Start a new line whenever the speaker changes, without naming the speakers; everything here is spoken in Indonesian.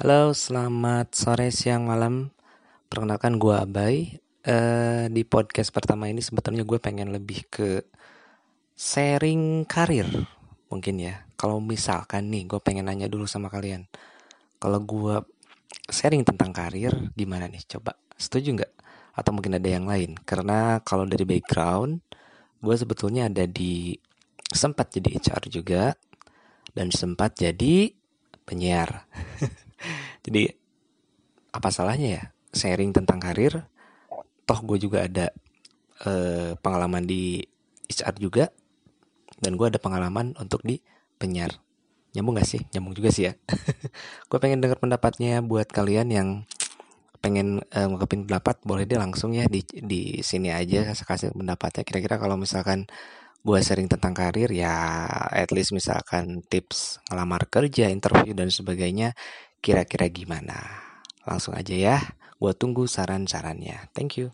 Halo, selamat sore, siang, malam. Perkenalkan gue Abai. Eh, di podcast pertama ini sebetulnya gue pengen lebih ke sharing karir, mungkin ya. Kalau misalkan nih, gue pengen nanya dulu sama kalian. Kalau gue sharing tentang karir, gimana nih? Coba, setuju nggak? Atau mungkin ada yang lain? Karena kalau dari background, gue sebetulnya ada di sempat jadi HR juga dan sempat jadi penyiar. Jadi apa salahnya ya sharing tentang karir? Toh gue juga ada eh, pengalaman di HR juga dan gue ada pengalaman untuk di penyiar. Nyambung gak sih? Nyambung juga sih ya. gue pengen dengar pendapatnya buat kalian yang pengen uh, ngungkapin pendapat boleh deh langsung ya di di sini aja kasih kasih pendapatnya kira-kira kalau misalkan gue sharing tentang karir ya at least misalkan tips ngelamar kerja interview dan sebagainya Kira-kira gimana? Langsung aja ya, gue tunggu saran-sarannya. Thank you.